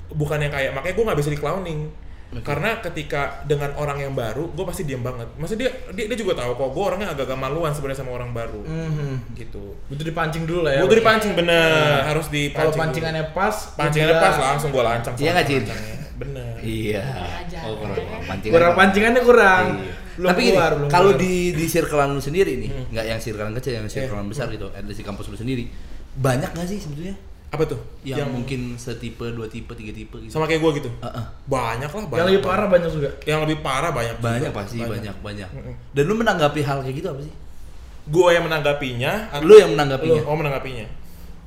bukan yang kayak makanya gue nggak bisa di clowning karena ketika dengan orang yang baru gue pasti diem banget maksudnya dia dia, dia juga tahu kok gue orangnya agak-agak maluan sebenarnya sama orang baru Mhm. gitu Butuh dipancing dulu lah ya. Gue tuh dipancing bener, harus dipancing. Kalau dulu. pancingannya pas, pancingannya juga pas langsung gue lancang. Iya nggak, pancangnya. Bener. iya aja. oh kurang pancingan Kurang pancingannya kurang. Iya. Belum tapi gini, keluar, kalau di di circlean lu sendiri nih, Hmm. nggak yang circlean kecil, yang circlean Iya. besar gitu, ada di kampus lu sendiri, banyak nggak sih sebetulnya Apa tuh? yang, mungkin setipe, dua tipe, tiga tipe gitu? sama kayak gue gitu. Heeh. Banyak lah. Banyak yang lebih parah banyak juga. Yang lebih parah banyak. banyak juga. pasti banyak banyak. Mm-mm. Dan lu menanggapi hal kayak gitu apa sih? Gue yang menanggapinya. Lu yang menanggapinya? Lu, oh menanggapinya.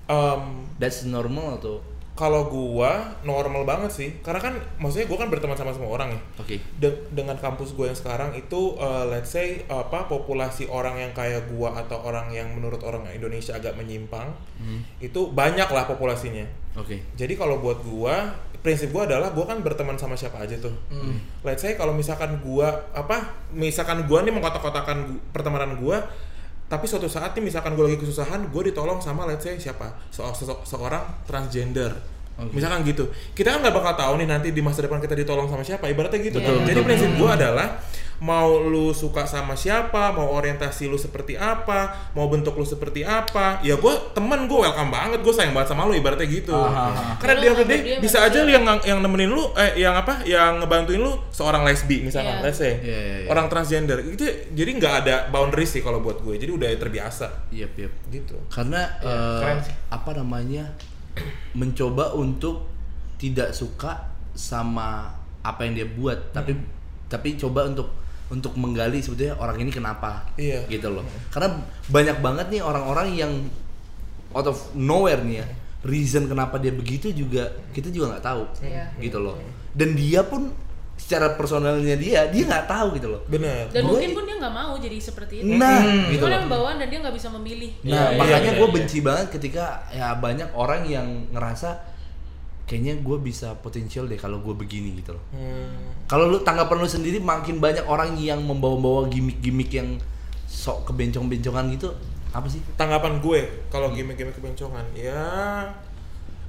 Em, That's normal atau? Kalau gua normal banget sih, karena kan maksudnya gua kan berteman sama semua orang ya. Oke. De- dengan kampus gue yang sekarang itu uh, let's say apa populasi orang yang kayak gua atau orang yang menurut orang Indonesia agak menyimpang Hmm. itu banyak lah populasinya Oke. jadi kalau buat gua prinsip gua adalah gua kan berteman sama siapa aja tuh let's say kalau misalkan gua apa misalkan gua nih mengkotak-kotakan pertemanan gua tapi suatu saat nih misalkan gua lagi kesusahan gua ditolong sama let's say siapa Se- se- seorang transgender Oke. misalkan gitu kita kan nggak bakal tahu nih nanti di masa depan kita ditolong sama siapa ibaratnya gitu Betul, jadi betul. prinsip gua adalah mau lu suka sama siapa mau orientasi lu seperti apa mau bentuk lu seperti apa ya gua temen gua welcome banget gua sayang banget sama lu ibaratnya gitu Ah, karena Lu dia day dia bisa aja lu yang yang nemenin lu eh yang apa yang ngebantuin lu seorang lesbi misalkan Iya. let's say Iya, iya, iya. orang transgender itu jadi nggak ada boundaries sih kalau buat gue jadi udah terbiasa Iya, iya. gitu Karena eh, keren sih. apa namanya? mencoba untuk tidak suka sama apa yang dia buat, tapi Hmm. tapi coba untuk untuk menggali sebetulnya orang ini kenapa Iya. gitu loh karena banyak banget nih orang-orang yang out of nowhere nih ya reason kenapa dia begitu juga kita juga nggak tahu Iya. gitu loh dan dia pun secara personalnya dia dia nggak tahu gitu loh Bener. Dan Gua- mungkin pun dia nggak mau jadi seperti itu. nah Hmm. gitu loh yang bawaan dan dia nggak bisa memilih. Nah, Iya, iya, makanya iya, gue iya. benci banget ketika ya banyak orang yang ngerasa kayaknya gue bisa potensial deh kalau gue begini gitu loh. Hmm. Kalau lu tanggapan lu sendiri makin banyak orang yang membawa-bawa gimmick-gimmick yang sok kebencong-bencongan gitu, apa sih? tanggapan gue kalau gimmick-gimmick kebencongan ya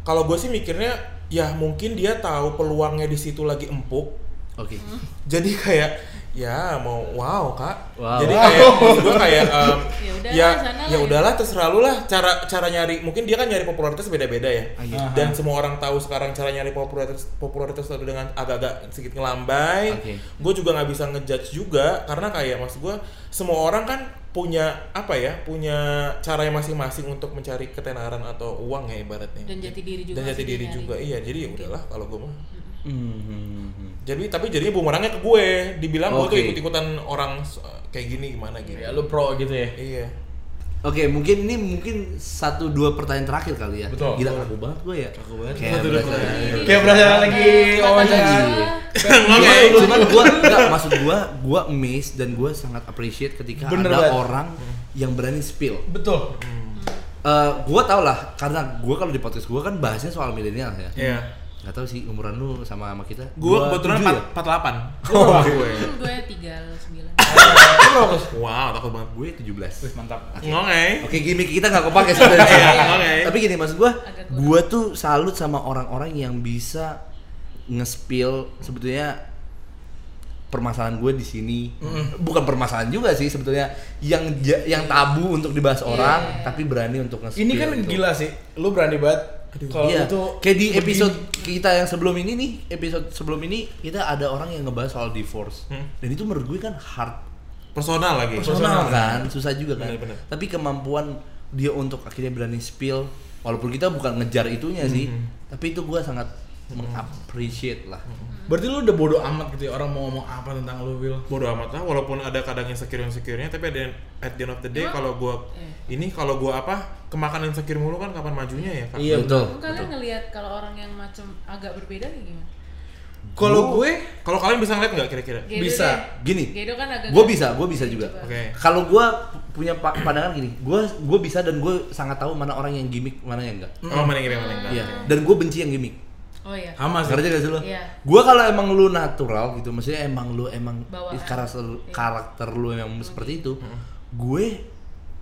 kalau gue sih mikirnya ya mungkin dia tahu peluangnya di situ lagi empuk Oke. jadi kayak ya mau wow kak. Wow. jadi kayak maksud gue kayak em, (laughs) Ya udah, ya sana ya lah. udahlah terserah lu lah. Cara cara nyari mungkin dia kan nyari popularitas beda-beda ya. Ah, iya. dan semua orang tahu sekarang cara nyari popularitas popularitas itu dengan agak-agak sedikit ngelambai. Oke. gue juga nggak bisa ngejudge juga karena kayak maksud gue semua orang kan punya apa ya punya cara yang masing-masing untuk mencari ketenaran atau uang ya ibaratnya. Dan jati diri juga dan jati diri juga. Iya jadi ya udahlah kalau gue mah. Hmm. Jadi tapi jadinya bumerangnya ke gue dibilang gue tuh Oke. ikut-ikutan orang kayak gini gimana gitu Ya lu pro gitu ya. iya Oke, mungkin ini mungkin satu dua pertanyaan terakhir kali ya. Betul. Gila kaku banget gue ya. Kaku banget. Kayak berasa- betul. Kayak berasa lagi Kata wawancara. gua, Oke, cuman gua enggak maksud gua gua amazed dan gua sangat appreciate ketika Bener ada banget. orang yang berani spill. Betul. Eh, gua tau lah karena gua kalau di podcast gua kan bahasnya soal milenial ya. iya Gak tau sih umuran lu sama sama kita. gue Gua kebetulan tujuh ya? 48 Oh, gue gue (laughs) tiga sembilan. Lu berapa, Kus? wow takut banget Gue 17. Wih, mantap. oke Oke, gimmick kita nggak kepake sebenarnya. Iya, oke. Tapi gini maksud kurang. gua tuh salut sama orang-orang yang bisa nge-spill sebetulnya permasalahan gue di sini bukan permasalahan juga sih sebetulnya yang yang tabu untuk dibahas orang tapi berani untuk nge-spill Ini kan gitu. gila sih. Lu berani banget. Kalau Iya, itu kayak di begini- episode kita yang sebelum ini nih, episode sebelum ini kita ada orang yang ngebahas soal divorce. Hmm. Dan itu menurut gue kan hard personal lagi personal kan, susah juga kan. Bener-bener. Tapi kemampuan dia untuk akhirnya berani spill, walaupun kita bukan ngejar itunya sih, Hmm. tapi itu gue sangat mengappreciate lah. Berarti lu udah bodo amat gitu ya orang mau ngomong apa tentang lu, Will. bodo amat lah walaupun ada kadang insecure insecure-nya tapi at the, at the end of the day kalau gua Eh. ini kalau gua apa kemakan insecure mulu kan kapan majunya ya Iya, betul. Emang kalian ngelihat kalau orang yang macam agak berbeda kayak gimana? Kalau gue kalau kalian bisa ngeliat nggak kira-kira Bisa. deh. Gini, Gedo kan agak gue bisa, gue bisa juga. Oke Kalau gue punya pa- pandangan gini, gue gue bisa dan gue sangat tahu mana orang yang gimmick, mana yang enggak. oh mana yang gini, mana yang enggak Iya. Dan gue benci yang gimmick. Oh iya. sama sih. Ngerti gak sih lo? Iya. Gue kalau emang lu natural gitu, maksudnya emang lu emang Bawaan. karakter Iya. karakter lu emang seperti itu, gue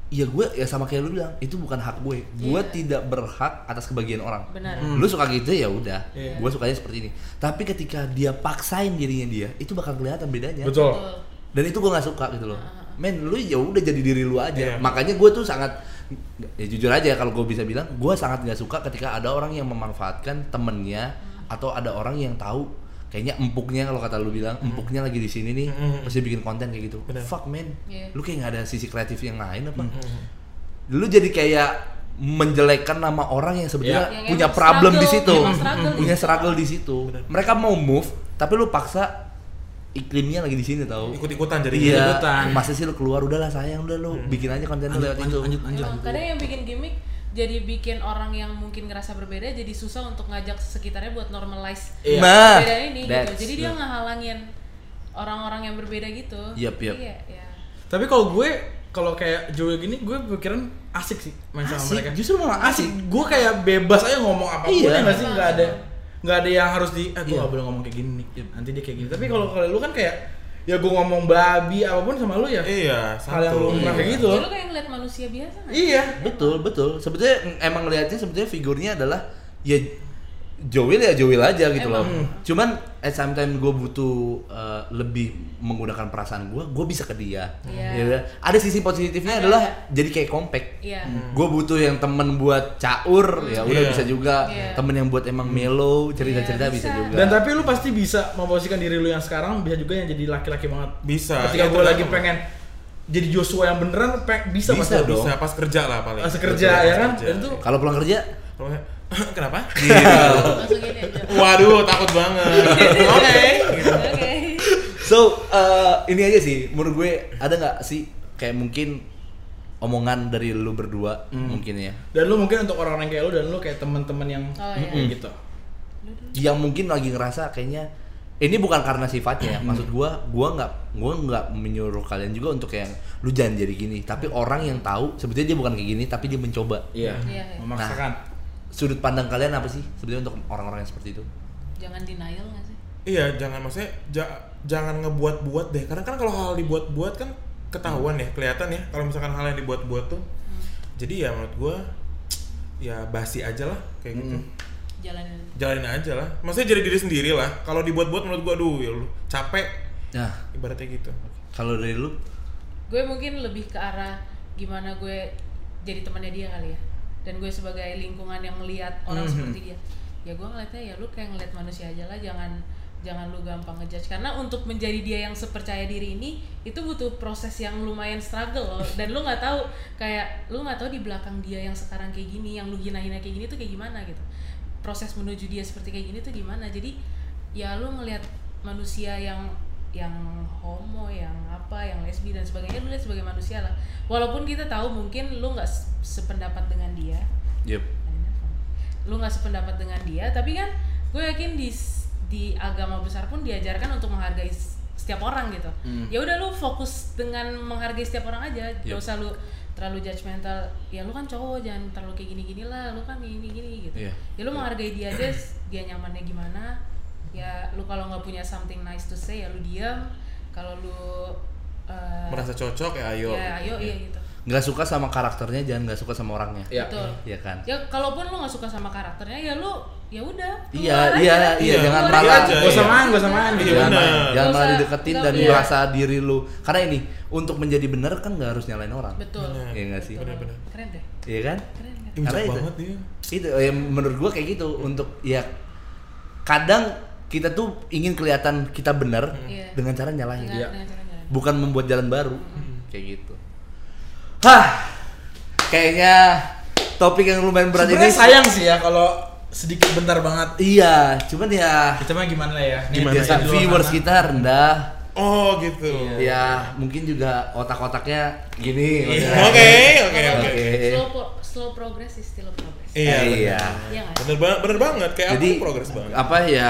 ya gue ya sama kayak lu bilang itu bukan hak gue. Gue Iya. tidak berhak atas kebahagiaan orang. Benar. Lu suka gitu ya udah. Iya. Gue sukanya seperti ini. Tapi ketika dia paksain dirinya dia, itu bakal kelihatan bedanya. Betul. Betul. Dan itu gue nggak suka gitu loh. Men, lu ya udah jadi diri lu aja. Iya. Makanya gue tuh sangat ya jujur aja kalau gue bisa bilang, gue sangat nggak suka ketika ada orang yang memanfaatkan temennya atau ada orang yang tahu kayaknya empuknya kalau kata lu bilang empuknya lagi di sini nih Mm. mesti bikin konten kayak gitu. Bener. Fuck man, Iya. lu kayak nggak ada sisi kreatif yang lain apa? Mm-hmm. Lu jadi kayak menjelekkan nama orang yang sebenarnya. Yang punya emang problem di struggle, situ, emang struggle punya di situ. struggle di situ. Mereka mau move, tapi lu paksa iklimnya lagi di sini tau. ikut-ikutan jadi Iya, ikutan. masa sih lu keluar udahlah sayang udah lu bikin aja konten lu lewat itu. Emang kadang yang bikin gimmick jadi bikin orang yang mungkin ngerasa berbeda jadi susah untuk ngajak sekitarnya buat normalize Iya. Nah, perbedaan ini gitu. Jadi dia ngehalangin orang-orang yang berbeda gitu. Yap, yap. Iya, iya. Tapi kalau gue kalau kayak Joey gini gue pikiran asik sih main sama mereka. justru malah asik. Gue kayak bebas aja ngomong apa pun Iya. ya nggak sih nggak ada nggak ada yang harus di eh gue Iya. nggak boleh ngomong kayak gini nih nanti dia kayak gini. Tapi kalau kalau lu kan kayak ya gue ngomong babi apa pun sama lu ya. iya Hal yang lu pernah kayak gitu Ya lu kayak ngeliat manusia biasa? Iya. Betul, betul. Sebetulnya emang ngeliatnya sebetulnya figurnya adalah ya Joel ya Joel aja gitu loh. Emang. Cuman at some time gue butuh uh, lebih menggunakan perasaan gue, gue bisa ke dia. Iya. Ya udah. Ada sisi positifnya Ada. adalah jadi kayak compact. Iya. Gue butuh yang temen buat caur, ya udah Iya. bisa juga. Iya. Temen yang buat emang mellow, cerita-cerita Iya, bisa. bisa. juga. Dan tapi lu pasti bisa memposisikan diri lu yang sekarang bisa juga yang jadi laki-laki banget. bisa Ketika Iya, gue lagi pengen jadi Joshua yang beneran pe- bisa, Bisa pasti. dong. bisa pas kerja lah paling Pas kerja Betul, ya pas kan? kerja. Kalau pulang kerja, Kalau nggak, (laughs) kenapa Masukin aja. waduh takut banget (laughs) oke gitu. Oke. So, eh, ini aja sih menurut gue ada nggak sih kayak mungkin omongan dari lu berdua mungkin ya Dan lu mungkin untuk orang-orang kayak lu dan lu kayak teman-teman yang Oh, iya. Gitu. yang mungkin lagi ngerasa kayaknya ini bukan karena sifatnya ya maksud gua gua nggak gua nggak menyuruh kalian juga untuk yang lu jangan jadi gini tapi orang yang tahu sebetulnya dia bukan kayak gini tapi dia mencoba Iya. Iya, iya. Memaksakan. Sudut pandang kalian apa sih sebetulnya untuk orang-orang yang seperti itu Jangan denial nggak sih? Iya, jangan maksudnya ja- jangan ngebuat-buat deh. Karena kan kalau hal dibuat-buat kan ketahuan ya, kelihatan ya. Kalau misalkan hal yang dibuat-buat tuh. Jadi ya menurut gua ya basi aja lah kayak gitu. Jalanin. Jalanin aja lah. Maksudnya jadi diri sendiri lah. Kalau dibuat-buat menurut gua aduh ya lu capek nah ibaratnya gitu. kalau dari lu Gue mungkin lebih ke arah gimana gue jadi temannya dia kali ya. Dan gue sebagai lingkungan yang melihat orang Mhm. seperti dia. Ya gue ngeliatnya ya lu kayak ngeliat manusia aja lah, jangan jangan lu gampang ngejudge karena untuk menjadi dia yang sepercaya diri ini itu butuh proses yang lumayan struggle loh (laughs) dan lu nggak tahu kayak lu nggak tahu di belakang dia yang sekarang kayak gini yang lu hina-hina kayak gini tuh kayak gimana gitu proses menuju dia seperti kayak gini tuh gimana jadi ya lu ngelihat manusia yang yang homo yang apa yang lesbi dan sebagainya. Lu lihat sebagai manusia lah. Walaupun kita tahu mungkin lu nggak se- sependapat dengan dia. Yep. Lu nggak sependapat dengan dia tapi kan gue yakin di di agama besar pun diajarkan untuk menghargai setiap orang gitu. Ya udah lu fokus dengan menghargai setiap orang aja. Gak Yep. usah lu terlalu judgmental ya lu kan cowok jangan terlalu kayak gini gini lah. Lu kan ini gini gitu. Iya. ya lu menghargai dia aja dia nyamannya gimana ya lu kalau nggak punya something nice to say ya lu diam kalau lu eh, Merasa cocok ya ayo. ya ayo iya gitu nggak suka sama karakternya jangan nggak suka sama orangnya Iya. betul Iya kan ya kalaupun lu nggak suka sama karakternya ya lu ya udah iya iya iya Iya, jangan malah. Gak usah Iya. main, gak usah main. Iya, gitu. jangan, jangan malah dideketin dan iya. merasa diri lu karena ini untuk menjadi benar kan nggak harus nyalain orang betul. Iya nggak sih? Keren deh iya kan keren Ih, Karena itu. banget dia. itu ya menurut gua kayak gitu untuk ya kadang kita tuh ingin kelihatan kita benar Iya. dengan cara nyalahin dengan, Iya. dengan cara jalan. bukan membuat jalan baru kayak gitu hah kayaknya topik yang lumayan berat ini Sebenarnya sayang sih ya kalau sedikit bentar banget. iya cuman ya Kita mah gimana lah ya? Nih, Gimana ya? viewers sana. kita rendah Oh gitu. ya mungkin juga otak-otaknya gini Iya. maksudnya. Oke, oke, oke. Slow progress is still a progress Iya, Iya. benar. Iya nggak? Bener banget, bener banget. Kayak jadi aku progres banget. apa ya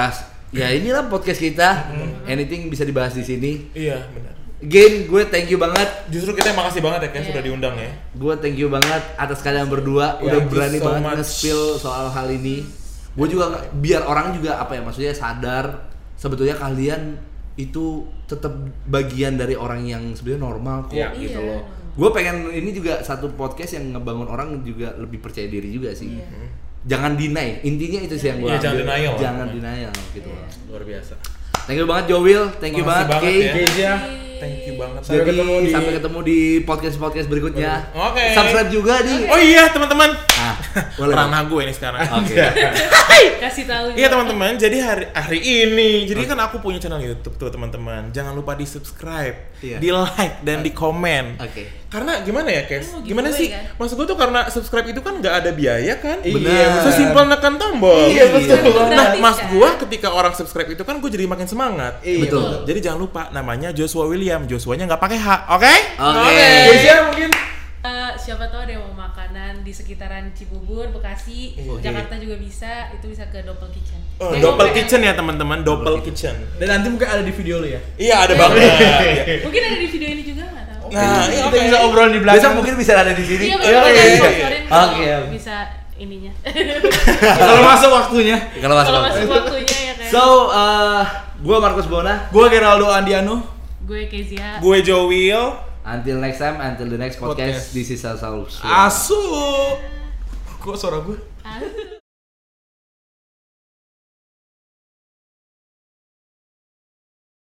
ya inilah podcast kita anything bisa dibahas di sini Iya, benar. Gain, gue thank you banget. Justru kita yang makasih banget ya kayak Iya. sudah diundang ya. Gue thank you banget atas kalian berdua Thank udah you berani so banget much. nge-spill soal hal ini. Gue juga biar orang juga apa ya maksudnya sadar sebetulnya kalian itu tetap bagian dari orang yang sebenarnya normal kok Iya. gitu Iya. loh. Gue pengen ini juga satu podcast yang ngebangun orang juga lebih percaya diri juga sih. Jangan deny. Intinya itu sih yang gue Iya, jangan denial. Jangan denial gitu Iya. loh. Luar biasa. Thank you banget Joel, thank you Makasih banget, banget Kay. ya. Thank you banget. Sampai Jadi ketemu di- sampai ketemu di podcast-podcast berikutnya. Oke. Subscribe juga di. Oh iya, teman-teman. Ah, (laughs) boleh. Ranah gue ini sekarang. Oke. kasih tahu Iya teman-teman, jadi hari hari ini, jadi kan aku punya channel YouTube tuh teman-teman. Jangan lupa di subscribe, Iya. di like dan di komen. Oke. Karena gimana ya, Kes? Oh, Gimana giveaway sih? kan? Maksud gue tuh karena subscribe itu kan nggak ada biaya kan? Benar. Sesimpel nekan tombol. Iya, betul. Nah, mas gua ketika orang subscribe itu kan gue jadi makin semangat. Iya. Betul. Jadi jangan lupa namanya Joshua William. Joshuanya nggak pakai H, oke? Oke. Ya mungkin. Eh, siapa tahu ada yang mau makanan di sekitaran Cibubur, Bekasi, Oke. Jakarta juga bisa. Itu bisa ke Doppel Kitchen. Oh, Eh, double ngomong- kitchen ya teman-teman, double kitchen. Dan nanti mungkin ada di video lu ya. Iya ada banget. Iya. Mungkin ada di video ini juga nggak tahu. Nah, iya, kita oke. bisa obrol di Besok belakang. mungkin bisa ada di sini. Iya, Iya, betul. iya, iya. Oke, oke. bisa ininya. Kalau masuk waktunya. Kalau masuk. Waktunya ya kan. So, uh, gua Markus Bona. Gua Geraldo Andiano. Gue Kezia. Gue Joel. Until next time, until the next podcast, Podcast. this is Show. Asu. Kok suara gue?